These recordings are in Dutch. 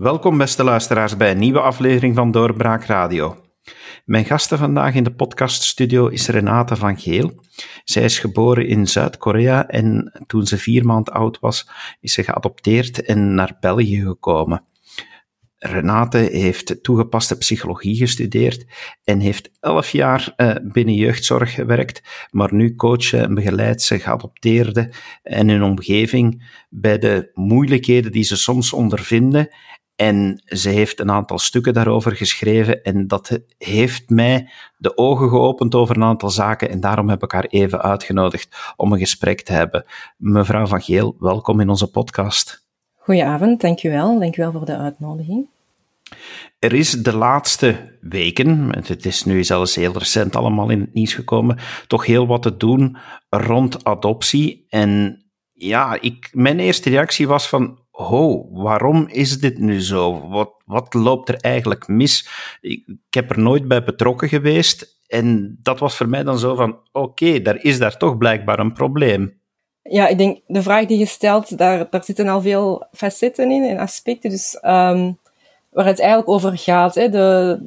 Welkom beste luisteraars bij een nieuwe aflevering van Doorbraak Radio. Mijn gasten vandaag in de podcaststudio is Renate van Geel. Zij is geboren in Zuid-Korea en toen ze vier maanden oud was, is ze geadopteerd en naar België gekomen. Renate heeft toegepaste psychologie gestudeerd en heeft elf jaar uh, binnen jeugdzorg gewerkt, maar nu coacht en begeleidt ze geadopteerden en hun omgeving bij de moeilijkheden die ze soms ondervinden. En ze heeft een aantal stukken daarover geschreven en dat heeft mij de ogen geopend over een aantal zaken en daarom heb ik haar even uitgenodigd om een gesprek te hebben. Mevrouw Van Geel, welkom in onze podcast. Goedenavond, dankjewel. Dankjewel voor de uitnodiging. Er is de laatste weken, het is nu zelfs heel recent allemaal in het nieuws gekomen, toch heel wat te doen rond adoptie. En ja, ik, mijn eerste reactie was van, ho, waarom is dit nu zo? Wat, wat loopt er eigenlijk mis? Ik, heb er nooit bij betrokken geweest. En dat was voor mij dan zo van, oké, daar is daar toch blijkbaar een probleem. Ja, ik denk, de vraag die je stelt, daar, daar zitten al veel facetten in en aspecten. Dus um, waar het eigenlijk over gaat, hè, de,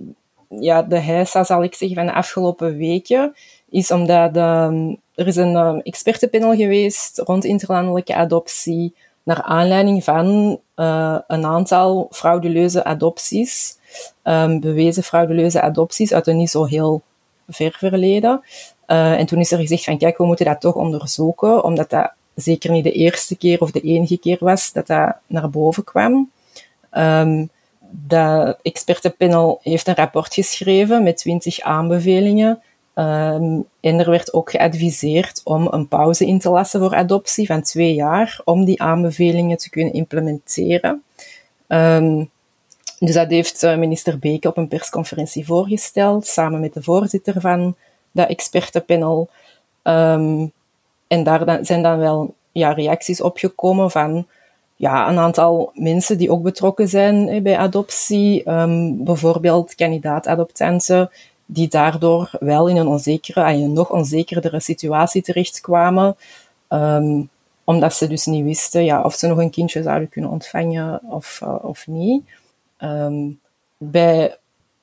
ja, de heisa, zal ik zeggen, van de afgelopen weken, is omdat um, er is een um, expertenpanel geweest rond interlandelijke adoptie, naar aanleiding van uh, een aantal frauduleuze adopties, um, bewezen frauduleuze adopties uit een niet zo heel ver verleden. Uh, en toen is er gezegd van, kijk, we moeten dat toch onderzoeken, omdat dat zeker niet de eerste keer of de enige keer was dat dat naar boven kwam. Um, dat expertenpanel heeft een rapport geschreven met 20 aanbevelingen. En er werd ook geadviseerd om een pauze in te lassen voor adoptie van twee jaar, om die aanbevelingen te kunnen implementeren. Um, dus dat heeft uh, minister Beke op een persconferentie voorgesteld, samen met de voorzitter van dat expertenpanel. Um, en daar zijn dan wel ja, reacties opgekomen van ja, een aantal mensen die ook betrokken zijn bij adoptie, bijvoorbeeld kandidaat-adoptanten, die daardoor wel in een onzekere, en een nog onzekerdere situatie terechtkwamen, um, omdat ze dus niet wisten ja, of ze nog een kindje zouden kunnen ontvangen of, uh, of niet. Um, bij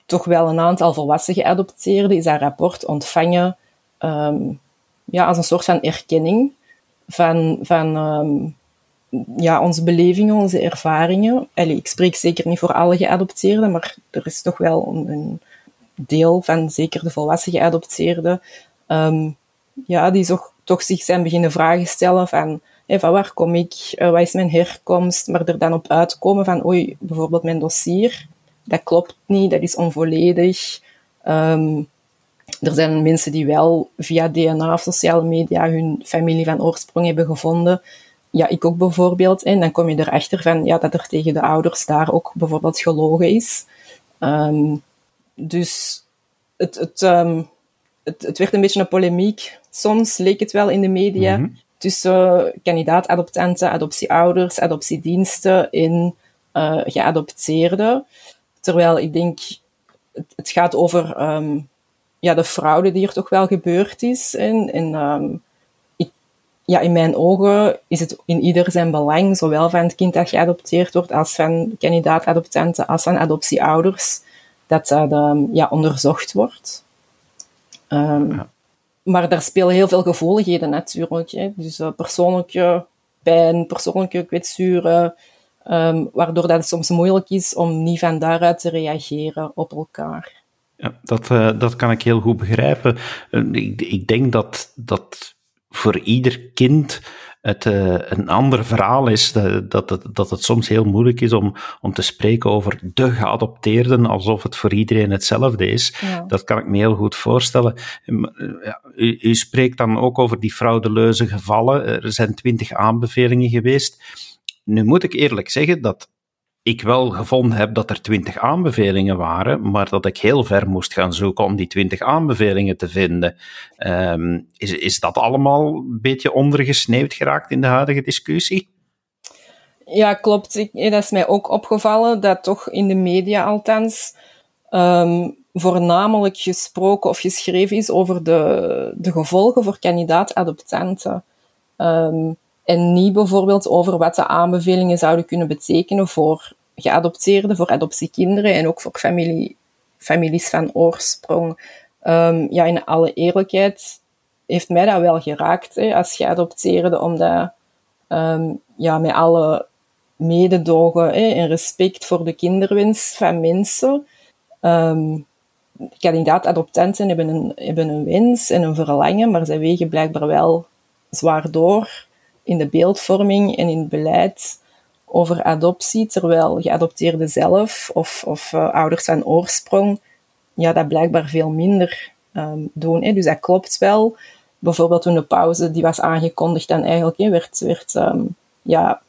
toch wel een aantal volwassen geadopteerden is dat rapport ontvangen ja, als een soort van erkenning van, van ja, onze belevingen, onze ervaringen. Allee, ik spreek zeker niet voor alle geadopteerden, maar er is toch wel een deel van zeker de volwassen geadopteerden, um, ja, die toch, toch zich zijn beginnen vragen stellen van, van waar kom ik, uh, wat is mijn herkomst, maar er dan op uitkomen van, oei, bijvoorbeeld mijn dossier, dat klopt niet, dat is onvolledig. Um, er zijn mensen die wel via DNA of sociale media hun familie van oorsprong hebben gevonden, ja, ik ook bijvoorbeeld. En dan kom je erachter van, ja, dat er tegen de ouders daar ook bijvoorbeeld gelogen is. Um, dus het, het, um, het, het, werd een beetje een polemiek. Soms leek het wel in de media mm -hmm. tussen kandidaat-adoptanten, adoptieouders, adoptiediensten en uh, geadopteerden. Terwijl ik denk, het, het gaat over um, ja, de fraude die er toch wel gebeurd is. En, en um, ja, in mijn ogen is het in ieder zijn belang, zowel van het kind dat geadopteerd wordt, als van kandidaat-adoptanten, als van adoptieouders, dat dat um, ja, onderzocht wordt. Um, ja. Maar daar spelen heel veel gevoeligheden natuurlijk. Hè. Dus uh, persoonlijke pijn, persoonlijke kwetsuren, um, waardoor dat het soms moeilijk is om niet van daaruit te reageren op elkaar. Ja, dat, uh, dat kan ik heel goed begrijpen. Uh, ik, ik denk dat, dat voor ieder kind het uh, een ander verhaal is, dat, dat, het, dat het soms heel moeilijk is om, om te spreken over de geadopteerden, alsof het voor iedereen hetzelfde is. Ja. Dat kan ik me heel goed voorstellen. Ja, u, u, spreekt dan ook over die fraudeleuze gevallen. Er zijn twintig aanbevelingen geweest. Nu moet ik eerlijk zeggen dat ik wel gevonden heb dat er twintig aanbevelingen waren, maar dat ik heel ver moest gaan zoeken om die twintig aanbevelingen te vinden. Um, is, is dat allemaal een beetje ondergesneeuwd geraakt in de huidige discussie? Ja, klopt. Ik, dat is mij ook opgevallen, dat toch in de media althans um, voornamelijk gesproken of geschreven is over de, de gevolgen voor kandidaat-adoptanten. Um, en niet bijvoorbeeld over wat de aanbevelingen zouden kunnen betekenen voor geadopteerden, voor adoptiekinderen en ook voor familie, families van oorsprong. Um, ja, in alle eerlijkheid heeft mij dat wel geraakt hè, als geadopteerde, omdat um, ja, met alle mededogen hè, en respect voor de kinderwens van mensen. Um, kandidaat-adoptanten hebben een, hebben een wens en een verlangen, maar zij wegen blijkbaar wel zwaar door in de beeldvorming en in het beleid over adoptie, terwijl geadopteerden zelf of, of uh, ouders aan oorsprong ja, dat blijkbaar veel minder um, doen. Hè. Dus dat klopt wel. Bijvoorbeeld toen de pauze die was aangekondigd en eigenlijk werd, werd um, ja,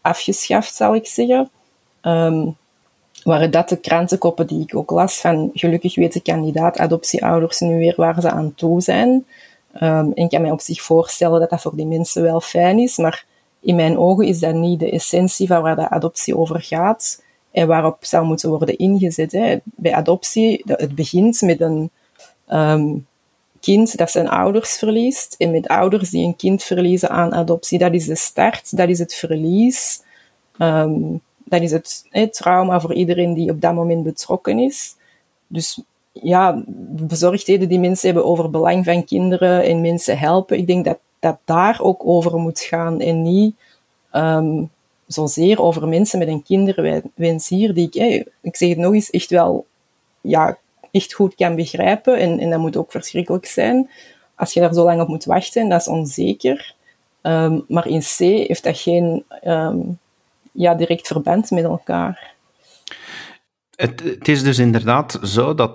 afgeschaft, zal ik zeggen. Um, waren dat de krantenkoppen die ik ook las van gelukkig weten kandidaat adoptieouders nu weer waar ze aan toe zijn. Um, en ik kan mij op zich voorstellen dat dat voor die mensen wel fijn is, maar in mijn ogen is dat niet de essentie van waar de adoptie over gaat en waarop zou moeten worden ingezet. Hè. Bij adoptie, het begint met een um, kind dat zijn ouders verliest en met ouders die een kind verliezen aan adoptie. Dat is de start, dat is het verlies. Um, dat is het hè, trauma voor iedereen die op dat moment betrokken is. Dus ja, bezorgdheden die mensen hebben over belang van kinderen en mensen helpen, ik denk dat dat daar ook over moet gaan en niet um, zozeer over mensen met een kinderwens hier, die ik, ik zeg het nog eens, echt wel ja, echt goed kan begrijpen. En, en dat moet ook verschrikkelijk zijn als je daar zo lang op moet wachten. Dat is onzeker. Um, maar in C heeft dat geen um, ja, direct verband met elkaar. Het, het, is dus inderdaad zo dat,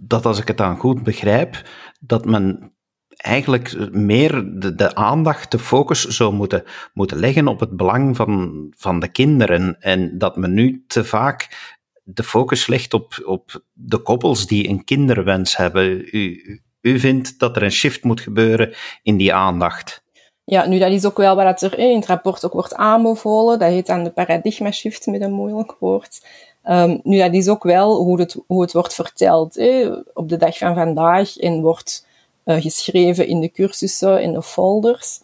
dat, als ik het dan goed begrijp, dat men eigenlijk meer de, de aandacht, de focus zou moeten, moeten leggen op het belang van, van de kinderen. En dat men nu te vaak de focus legt op, op de koppels die een kinderwens hebben. U, u vindt dat er een shift moet gebeuren in die aandacht. Ja, nu dat is ook wel wat er in het rapport ook wordt aanbevolen. Dat heet dan de paradigma shift met een moeilijk woord. Um, nu, dat is ook wel hoe het, hoe het wordt verteld op de dag van vandaag en wordt uh, geschreven in de cursussen, in de folders.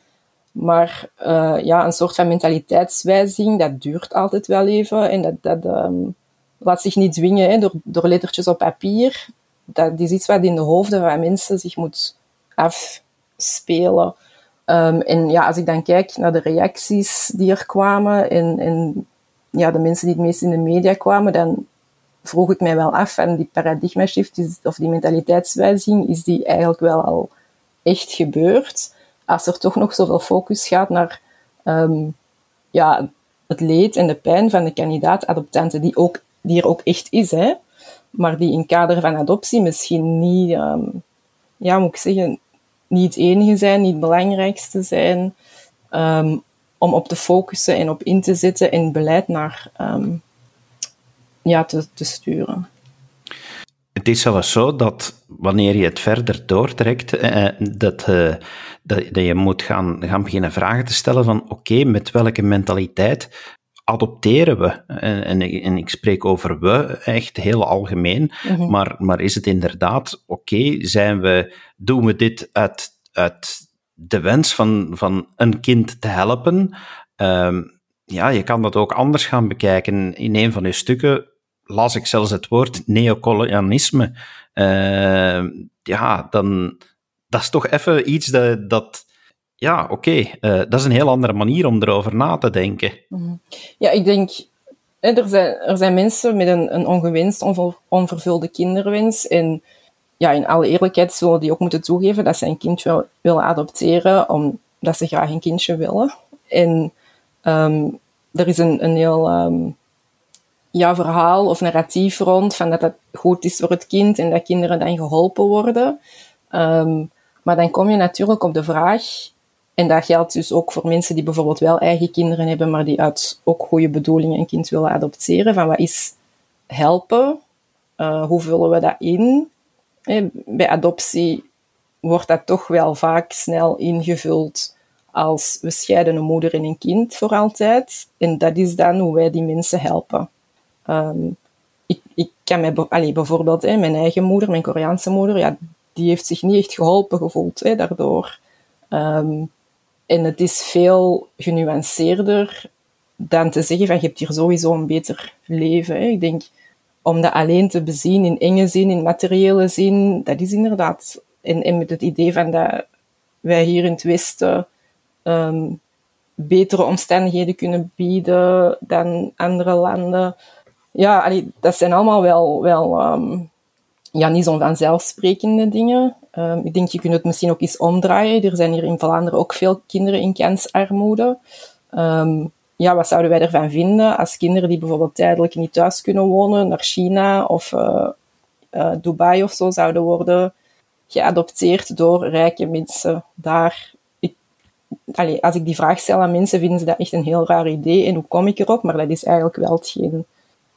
Maar uh, ja, een soort van mentaliteitswijziging, dat duurt altijd wel even en dat, dat um, laat zich niet dwingen hè, door, door lettertjes op papier. Dat is iets wat in de hoofden van mensen zich moet afspelen. Um, en ja, als ik dan kijk naar de reacties die er kwamen en, en ja, de mensen die het meest in de media kwamen, dan vroeg ik mij wel af van die paradigma shift of die mentaliteitswijziging, is die eigenlijk wel al echt gebeurd? Als er toch nog zoveel focus gaat naar um, ja, het leed en de pijn van de kandidaat-adoptanten, die, ook, die er ook echt is, hè, maar die in kader van adoptie misschien niet, um, ja, moet ik zeggen, niet het enige zijn, niet het belangrijkste zijn, um, om op te focussen en op in te zetten en beleid naar um, ja, te, te sturen. Het is zelfs zo dat wanneer je het verder doortrekt, eh, dat, eh, dat, dat, je moet gaan, gaan beginnen vragen te stellen van oké, met welke mentaliteit adopteren we? En, en, en, ik spreek over we echt heel algemeen, mhm. maar, maar is het inderdaad oké, zijn we, doen we dit uit, uit de wens van, van een kind te helpen? Um, ja, je kan dat ook anders gaan bekijken. In een van je stukken las ik zelfs het woord neocolonialisme. Uh, ja, dan, dat is toch even iets dat, dat ja, oké, uh, dat is een heel andere manier om erover na te denken. Mhm. Ja, ik denk, er zijn, er zijn mensen met een, een ongewenst, onver, onvervulde kinderwens. En ja, in alle eerlijkheid zullen die ook moeten toegeven dat ze een kindje willen adopteren, omdat ze graag een kindje willen. En um, er is een, een heel um, ja, verhaal of narratief rond van dat dat goed is voor het kind en dat kinderen dan geholpen worden. Um, maar dan kom je natuurlijk op de vraag, en dat geldt dus ook voor mensen die bijvoorbeeld wel eigen kinderen hebben, maar die uit ook goede bedoelingen een kind willen adopteren, van wat is helpen? Uh, hoe vullen we dat in? Bij adoptie wordt dat toch wel vaak snel ingevuld als we scheiden een moeder en een kind voor altijd. En dat is dan hoe wij die mensen helpen. Um, ik, ik kan bijvoorbeeld, hè, mijn eigen moeder, mijn Koreaanse moeder, ja, die heeft zich niet echt geholpen gevoeld hè, daardoor. Um, en het is veel genuanceerder dan te zeggen van je hebt hier sowieso een beter leven. Hè. Ik denk, om dat alleen te bezien in enge zin, in materiële zin, dat is inderdaad, en, met het idee van dat wij hier in het Westen um, betere omstandigheden kunnen bieden dan andere landen. Ja, dat zijn allemaal wel, wel um, ja, niet zo vanzelfsprekende dingen. Um, ik denk, je kunt het misschien ook eens omdraaien. Er zijn hier in Vlaanderen ook veel kinderen in kansarmoede. Ja, wat zouden wij ervan vinden als kinderen die bijvoorbeeld tijdelijk niet thuis kunnen wonen, naar China of uh, uh, Dubai of zo zouden worden geadopteerd door rijke mensen daar. Als ik die vraag stel aan mensen, vinden ze dat echt een heel raar idee. En hoe kom ik erop? Maar dat is eigenlijk wel hetgeen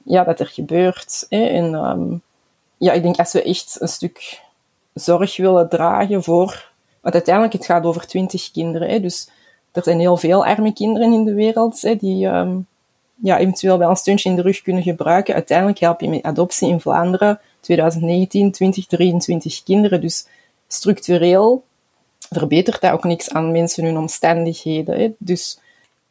ja, dat er gebeurt. Hè? En um, ja, ik denk als we echt een stuk zorg willen dragen voor... Want uiteindelijk, het gaat over twintig kinderen. Hè? Dus er zijn heel veel arme kinderen in de wereld hè, die um, ja, eventueel wel een steuntje in de rug kunnen gebruiken. Uiteindelijk help je met adoptie in Vlaanderen 2019 2023 kinderen. Dus structureel verbetert dat ook niks aan mensen hun omstandigheden. Hè. Dus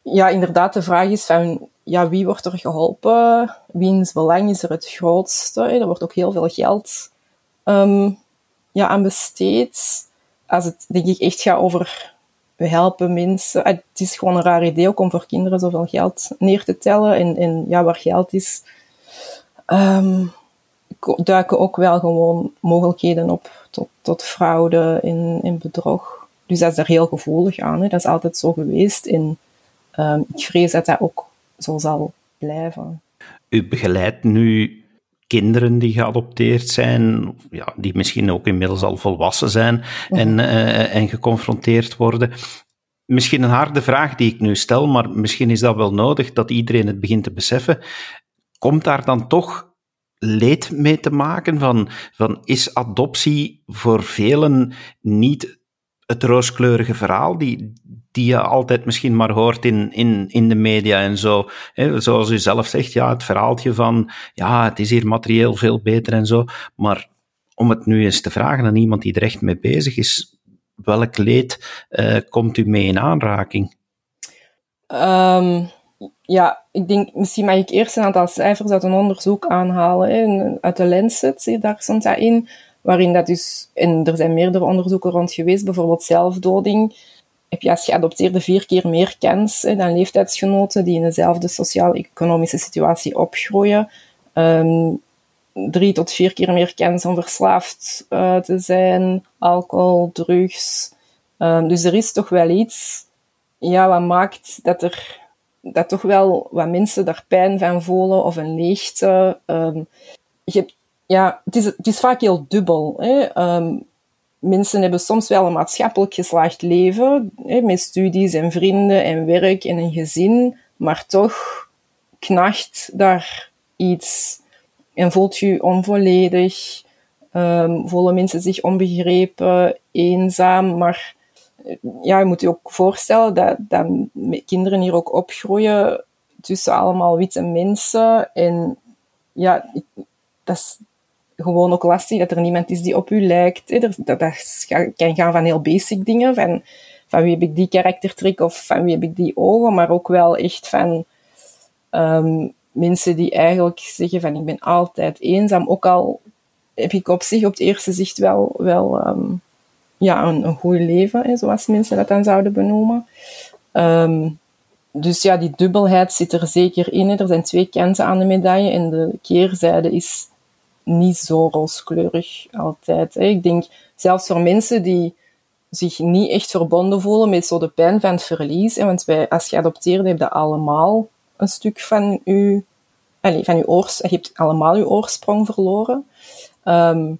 ja, inderdaad, de vraag is van ja, wie wordt er geholpen? Wiens belang is er het grootste? Er wordt ook heel veel geld um, ja, aan besteed. Als het denk ik echt gaat over we helpen mensen. Het is gewoon een raar idee ook om voor kinderen zoveel geld neer te tellen. En, ja, waar geld is, um, duiken ook wel gewoon mogelijkheden op tot, tot fraude en, bedrog. Dus dat is er heel gevoelig aan. Hè. Dat is altijd zo geweest. En um, ik vrees dat dat ook zo zal blijven. U begeleidt nu kinderen die geadopteerd zijn, ja, die misschien ook inmiddels al volwassen zijn en, uh, en geconfronteerd worden. Misschien een harde vraag die ik nu stel, maar misschien is dat wel nodig dat iedereen het begint te beseffen. Komt daar dan toch leed mee te maken? Van, van is adoptie voor velen niet het rooskleurige verhaal die, die je altijd misschien maar hoort in, in, in de media en zo. zoals u zelf zegt, ja, het verhaaltje van, ja, het is hier materieel veel beter en zo. Maar om het nu eens te vragen aan iemand die er echt mee bezig is, welk leed uh, komt u mee in aanraking? Um, ja, ik denk, misschien mag ik eerst een aantal cijfers uit een onderzoek aanhalen. Hè, uit de Lancet, daar stond dat in, waarin dat dus, en er zijn meerdere onderzoeken rond geweest, bijvoorbeeld zelfdoding, heb je als geadopteerde vier keer meer kans hè, dan leeftijdsgenoten die in dezelfde sociaal-economische situatie opgroeien. Um, drie tot vier keer meer kans om verslaafd uh, te zijn, alcohol, drugs. Um, dus er is toch wel iets ja, wat maakt dat er dat toch wel wat mensen daar pijn van voelen of een leegte. Um, je hebt, ja, het is, het is vaak heel dubbel. Um, mensen hebben soms wel een maatschappelijk geslaagd leven, hè, met studies en vrienden en werk en een gezin, maar toch knacht daar iets en voelt je onvolledig, um, voelen mensen zich onbegrepen, eenzaam, maar ja, je moet je ook voorstellen dat, dat kinderen hier ook opgroeien tussen allemaal witte mensen en ja, dat is gewoon ook lastig dat er niemand is die op u lijkt. Dat, kan gaan van heel basic dingen, van, van wie heb ik die karaktertrek of van wie heb ik die ogen, maar ook wel echt van um, mensen die eigenlijk zeggen van ik ben altijd eenzaam, ook al heb ik op zich op het eerste zicht wel, wel um, ja, een, goed leven, zoals mensen dat dan zouden benoemen. Um, dus ja, die dubbelheid zit er zeker in. Er zijn twee kanten aan de medaille en de keerzijde is niet zo rooskleurig altijd. Hè. Ik denk, zelfs voor mensen die zich niet echt verbonden voelen met zo de pijn van het verlies, hè, want wij als geadopteerden hebben allemaal een stuk van je, van uw oors, je hebt allemaal je oorsprong verloren. Um,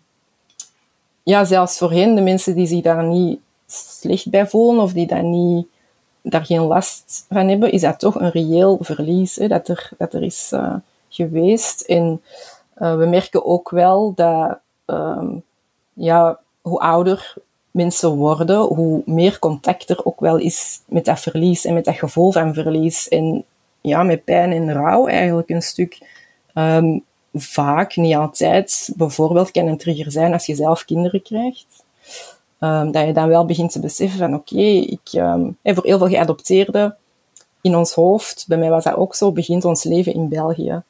ja, zelfs voor hen, de mensen die zich daar niet slecht bij voelen of die daar, niet, daar geen last van hebben, is dat toch een reëel verlies hè, dat, er, dat er is uh, geweest. En uh, we merken ook wel dat um, ja, hoe ouder mensen worden, hoe meer contact er ook wel is met dat verlies en met dat gevoel van verlies. En ja, met pijn en rouw eigenlijk een stuk. Um, vaak, niet altijd, bijvoorbeeld kan een trigger zijn als je zelf kinderen krijgt. Um, dat je dan wel begint te beseffen van oké, ik, um, voor heel veel geadopteerden in ons hoofd, bij mij was dat ook zo, begint ons leven in België.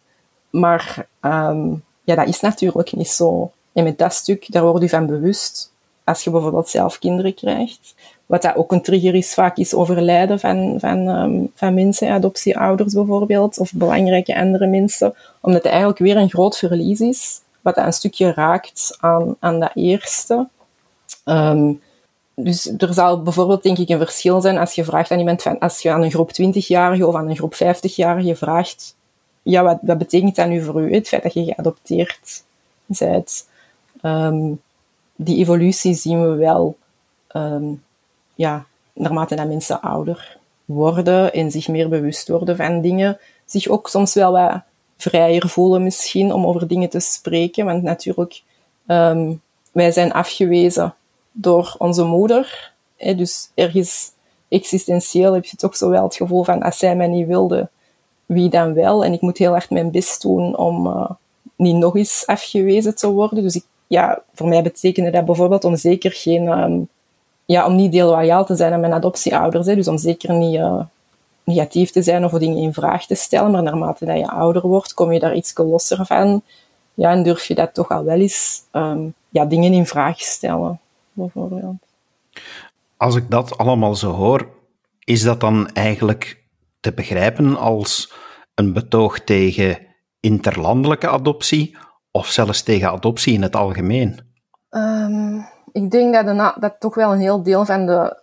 Maar um, ja, dat is natuurlijk niet zo. En met dat stuk, daar word je van bewust als je bijvoorbeeld zelf kinderen krijgt. Wat dat ook een trigger is, vaak is overlijden van, van, um, van mensen, adoptieouders bijvoorbeeld, of belangrijke andere mensen, omdat het eigenlijk weer een groot verlies is, wat dat een stukje raakt aan, aan dat eerste. Um, dus er zal bijvoorbeeld denk ik een verschil zijn als je vraagt aan iemand van, als je aan een groep 20-jarige of aan een groep 50-jarige vraagt, ja, wat, betekent dat nu voor u, het feit dat je geadopteerd bent? Um, die evolutie zien we wel, um, ja, naarmate dat mensen ouder worden en zich meer bewust worden van dingen, zich ook soms wel wat vrijer voelen misschien om over dingen te spreken, want natuurlijk, um, wij zijn afgewezen door onze moeder. Hè, dus ergens existentieel heb je toch zo wel het gevoel van als zij mij niet wilde, wie dan wel? En ik moet heel erg mijn best doen om uh, niet nog eens afgewezen te worden. Dus ik, ja, voor mij betekende dat bijvoorbeeld om zeker geen, um, ja, om niet deloyaal te zijn aan mijn adoptieouders. Hè, dus om zeker niet uh, negatief te zijn of dingen in vraag te stellen. Maar naarmate dat je ouder wordt, kom je daar iets losser van. Ja, en durf je dat toch al wel eens um, ja, dingen in vraag stellen bijvoorbeeld. Als ik dat allemaal zo hoor, is dat dan eigenlijk te begrijpen als een betoog tegen interlandelijke adoptie of zelfs tegen adoptie in het algemeen? Um, ik denk dat, dat toch wel een heel deel van de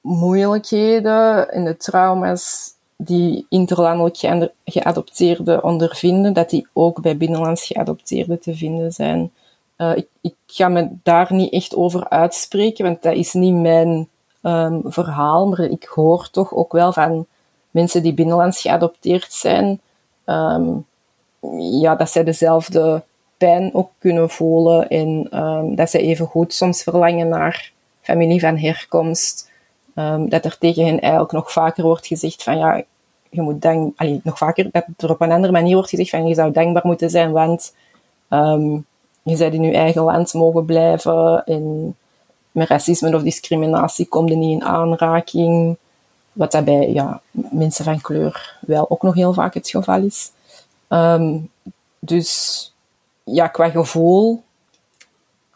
moeilijkheden en de trauma's die interlandelijk geadopteerden ondervinden, dat die ook bij binnenlands geadopteerden te vinden zijn. Uh, ik, ik, ga me daar niet echt over uitspreken, want dat is niet mijn um, verhaal. Maar ik hoor toch ook wel van mensen die binnenlands geadopteerd zijn, um, ja, dat zij dezelfde pijn ook kunnen voelen en um, dat ze even goed soms verlangen naar familie van herkomst. dat er tegen hen eigenlijk nog vaker wordt gezegd van ja, je moet dank, allee, nog vaker, dat er op een andere manier wordt gezegd van je zou dankbaar moeten zijn, want je zou in je eigen land mogen blijven en met racisme of discriminatie komt er niet in aanraking. Wat dat bij ja, mensen van kleur wel ook nog heel vaak het geval is. Um, dus ja, qua gevoel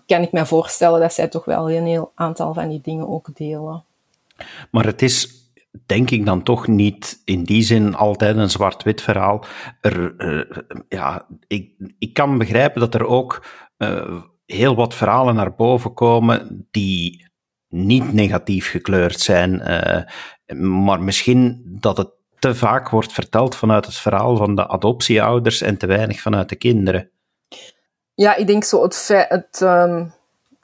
kan ik me voorstellen dat zij toch wel een heel aantal van die dingen ook delen. Maar het is denk ik dan toch niet in die zin altijd een zwart-wit verhaal. Er, uh, ja, ik, ik kan begrijpen dat er ook uh, heel wat verhalen naar boven komen die niet negatief gekleurd zijn, uh, maar misschien dat het te vaak wordt verteld vanuit het verhaal van de adoptieouders en te weinig vanuit de kinderen. Ja, ik denk zo het feit, het, um,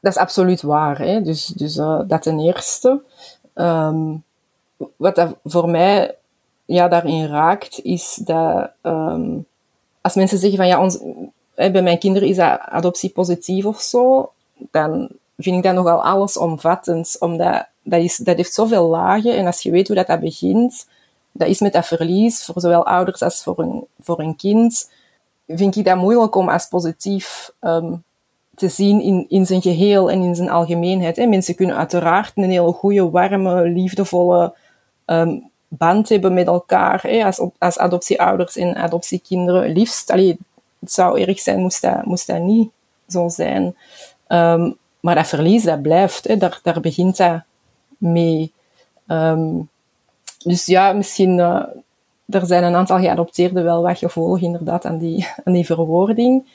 dat is absoluut waar. Hè? Dus, dus uh, dat ten eerste. Um, wat dat voor mij ja, daarin raakt, is dat um, als mensen zeggen van ja, ons, bij mijn kinderen is dat adoptie positief of zo, dan vind ik dat nogal allesomvattend, omdat dat, is, dat heeft zoveel lagen en als je weet hoe dat, dat begint, dat is met dat verlies voor zowel ouders als voor een, voor een kind, vind ik dat moeilijk om als positief um, te zien in, in zijn geheel en in zijn algemeenheid. Hè. Mensen kunnen uiteraard een hele goede, warme, liefdevolle um, band hebben met elkaar, hè, als, als adoptieouders en adoptiekinderen. Liefst, allee, het zou erg zijn moest dat, moest dat niet zo zijn. Um, maar dat verlies, dat blijft. Hè, daar, daar begint dat mee. Um, dus ja, misschien... Uh, er zijn een aantal geadopteerden wel wat gevolgen inderdaad aan die, aan die verwoording.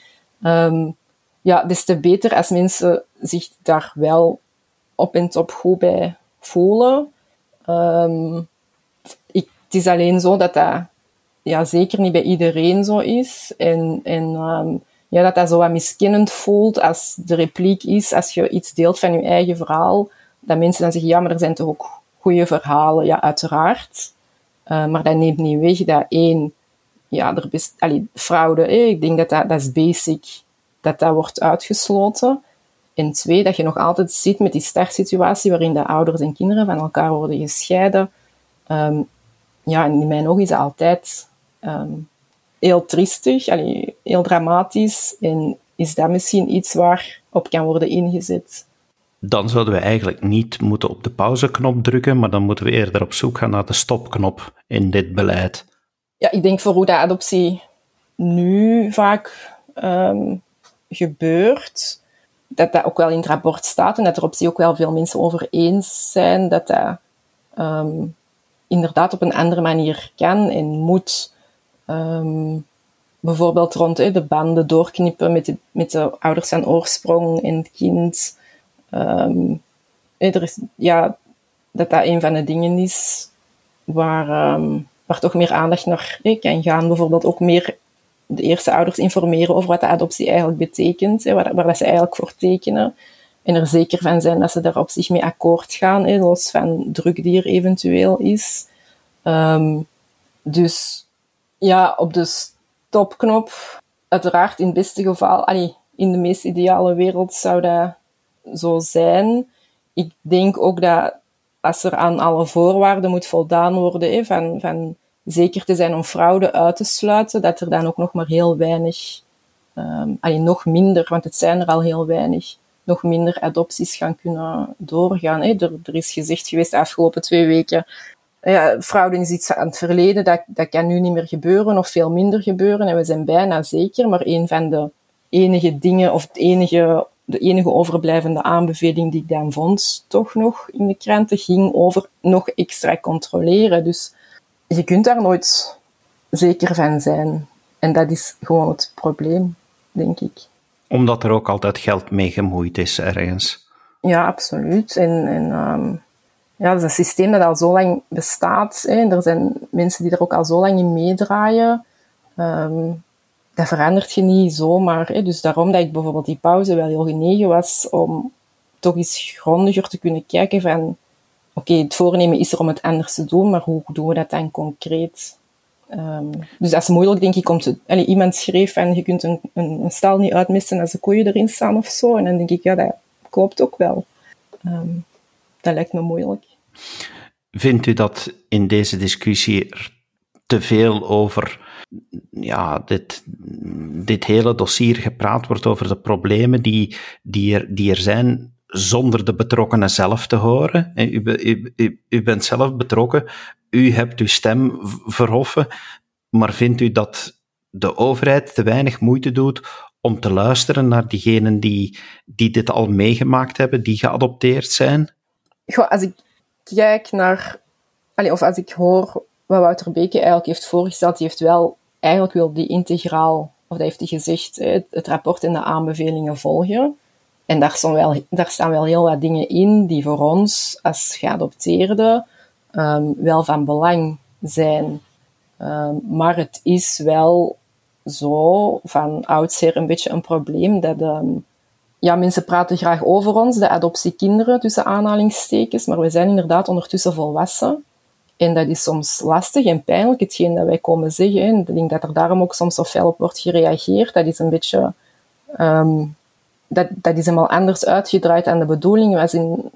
Um, ja, des te beter als mensen zich daar wel op en top goed bij voelen. Um, ik, het is alleen zo dat dat ja, zeker niet bij iedereen zo is. En, en ja, dat dat zo wat miskennend voelt als de repliek is, als je iets deelt van je eigen verhaal, dat mensen dan zeggen, ja, maar er zijn toch ook goede verhalen. Ja, uiteraard. Uh, maar dat neemt niet weg dat één, ja, er best, allee, fraude, eh, ik denk dat, dat dat is basic, dat dat wordt uitgesloten. En twee, dat je nog altijd zit met die startsituatie waarin de ouders en kinderen van elkaar worden gescheiden. Um, ja, en in mijn ogen is dat altijd um, heel triestig, allee, heel dramatisch. En is dat misschien iets waar op kan worden ingezet? dan zouden we eigenlijk niet moeten op de pauzeknop drukken, maar dan moeten we eerder op zoek gaan naar de stopknop in dit beleid. Ja, ik denk voor hoe de adoptie nu vaak ehm, gebeurt, dat dat ook wel in het rapport staat en dat er op zich ook wel veel mensen over eens zijn dat dat ehm, inderdaad op een andere manier kan en moet. Ehm, bijvoorbeeld rond de banden doorknippen met de, met de ouders aan oorsprong en het kind. Er is, ja, dat dat een van de dingen is waar, um, waar toch meer aandacht naar kan gaan. Bijvoorbeeld ook meer de eerste ouders informeren over wat de adoptie eigenlijk betekent, waar, waar dat ze eigenlijk voor tekenen. En er zeker van zijn dat ze daar op zich mee akkoord gaan, hè, los van druk die er eventueel is. Um, dus ja, op de stopknop, uiteraard in het beste geval, allee, in de meest ideale wereld zou dat zo zijn. Ik denk ook dat als er aan alle voorwaarden moet voldaan worden, van, van zeker te zijn om fraude uit te sluiten, dat er dan ook nog maar heel weinig, um, nog minder, want het zijn er al heel weinig, nog minder adopties gaan kunnen doorgaan. Er, er is gezegd geweest de afgelopen twee weken, ja, fraude is iets aan het verleden, dat, dat kan nu niet meer gebeuren of veel minder gebeuren en we zijn bijna zeker, maar een van de enige dingen of het enige de enige overblijvende aanbeveling die ik dan vond, toch nog in de kranten, ging over nog extra controleren. Dus je kunt daar nooit zeker van zijn. En dat is gewoon het probleem, denk ik. Omdat er ook altijd geld mee gemoeid is ergens. Ja, absoluut. En, en um, ja, dat is een systeem dat al zo lang bestaat. Hè. Er zijn mensen die er ook al zo lang in meedraaien. Um, dat verandert je niet zomaar. Hè. Dus daarom dat ik bijvoorbeeld die pauze wel heel genegen was om toch eens grondiger te kunnen kijken van oké, het voornemen is er om het anders te doen, maar hoe doen we dat dan concreet? Um, dus dat is moeilijk, denk ik, iemand schreef van je kunt een, een, een niet uitmissen als de koeien erin staan of zo. En dan denk ik, ja, dat klopt ook wel. Um, dat lijkt me moeilijk. Vindt u dat in deze discussie te veel over ja, dit, dit hele dossier gepraat wordt over de problemen die, die, er, die er zijn zonder de betrokkenen zelf te horen. U, u, u, u bent zelf betrokken, u hebt uw stem verhoffen, maar vindt u dat de overheid te weinig moeite doet om te luisteren naar diegenen die, die dit al meegemaakt hebben, die geadopteerd zijn? Goh, als ik kijk naar, of als ik hoor wat Wouter Beke eigenlijk heeft voorgesteld, die heeft wel, eigenlijk wil die integraal, of dat heeft hij gezegd, het rapport en de aanbevelingen volgen. En daar staan, wel, daar staan wel heel wat dingen in die voor ons als geadopteerden um, wel van belang zijn. Um, maar het is wel zo van oudsher een beetje een probleem dat um, ja, mensen praten graag over ons, de adoptiekinderen tussen aanhalingstekens, maar we zijn inderdaad ondertussen volwassen. En dat is soms lastig en pijnlijk, hetgeen dat wij komen zeggen. En ik denk dat er daarom ook soms zo fel op wordt gereageerd. Dat is een beetje um, dat, dat is helemaal anders uitgedraaid aan de bedoeling was in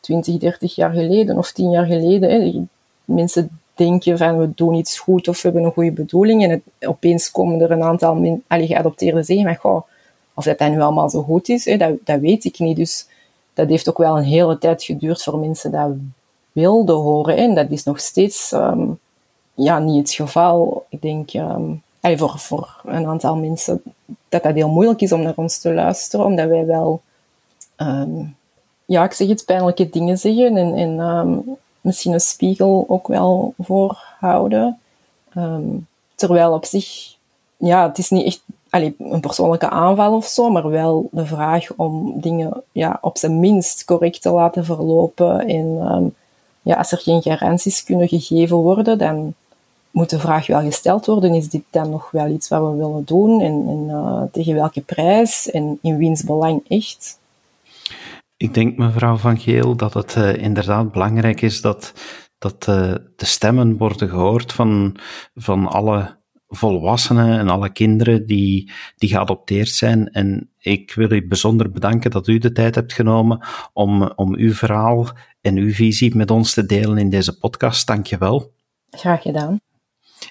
20, 30 jaar geleden of 10 jaar geleden. Hè. Mensen denken van we doen iets goed of we hebben een goede bedoeling en opeens komen er een aantal allee, geadopteerden zeggen maar goh, of dat dat nu allemaal zo goed is, hè, dat, dat weet ik niet. Dus dat heeft ook wel een hele tijd geduurd voor mensen dat wilden horen. En dat is nog steeds um, ja, niet het geval. Ik denk um, voor, een aantal mensen dat dat heel moeilijk is om naar ons te luisteren, omdat wij wel, um, ja, ik zeg het, pijnlijke dingen zeggen en, en misschien een spiegel ook wel voorhouden. Terwijl op zich, ja, het is niet echt allee, een persoonlijke aanval of zo, maar wel de vraag om dingen ja, op zijn minst correct te laten verlopen. En ja, als er geen garanties kunnen gegeven worden, dan moet de vraag wel gesteld worden, is dit dan nog wel iets wat we willen doen en, en uh, tegen welke prijs en in wiens belang echt? Ik denk, mevrouw Van Geel, dat het uh, inderdaad belangrijk is dat, dat uh, de stemmen worden gehoord van, van alle volwassenen en alle kinderen die, die geadopteerd zijn. En ik wil u bijzonder bedanken dat u de tijd hebt genomen om, om uw verhaal en uw visie met ons te delen in deze podcast. Dank je wel. Graag gedaan.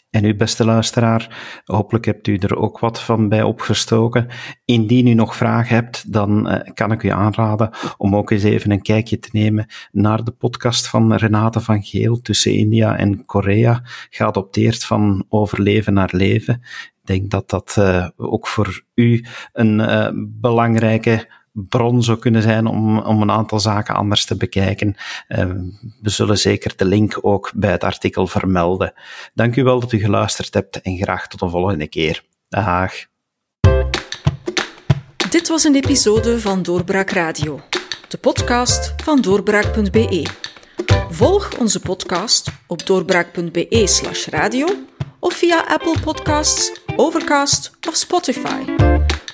En u, beste luisteraar, hopelijk hebt u er ook wat van bij opgestoken. Indien u nog vragen hebt, dan uh, kan ik u aanraden om ook eens even een kijkje te nemen naar de podcast van Renate van Geel tussen India en Korea, geadopteerd van overleven naar leven. Ik denk dat dat uh, ook voor u een uh, belangrijke bron zou kunnen zijn om, om een aantal zaken anders te bekijken. Uh, we zullen zeker de link ook bij het artikel vermelden. Dank u wel dat u geluisterd hebt en graag tot een volgende keer. Dag. Dit was een episode van Doorbraak Radio, de podcast van doorbraak.be. Volg onze podcast op doorbraak.be/radio of via Apple Podcasts, Overcast of Spotify.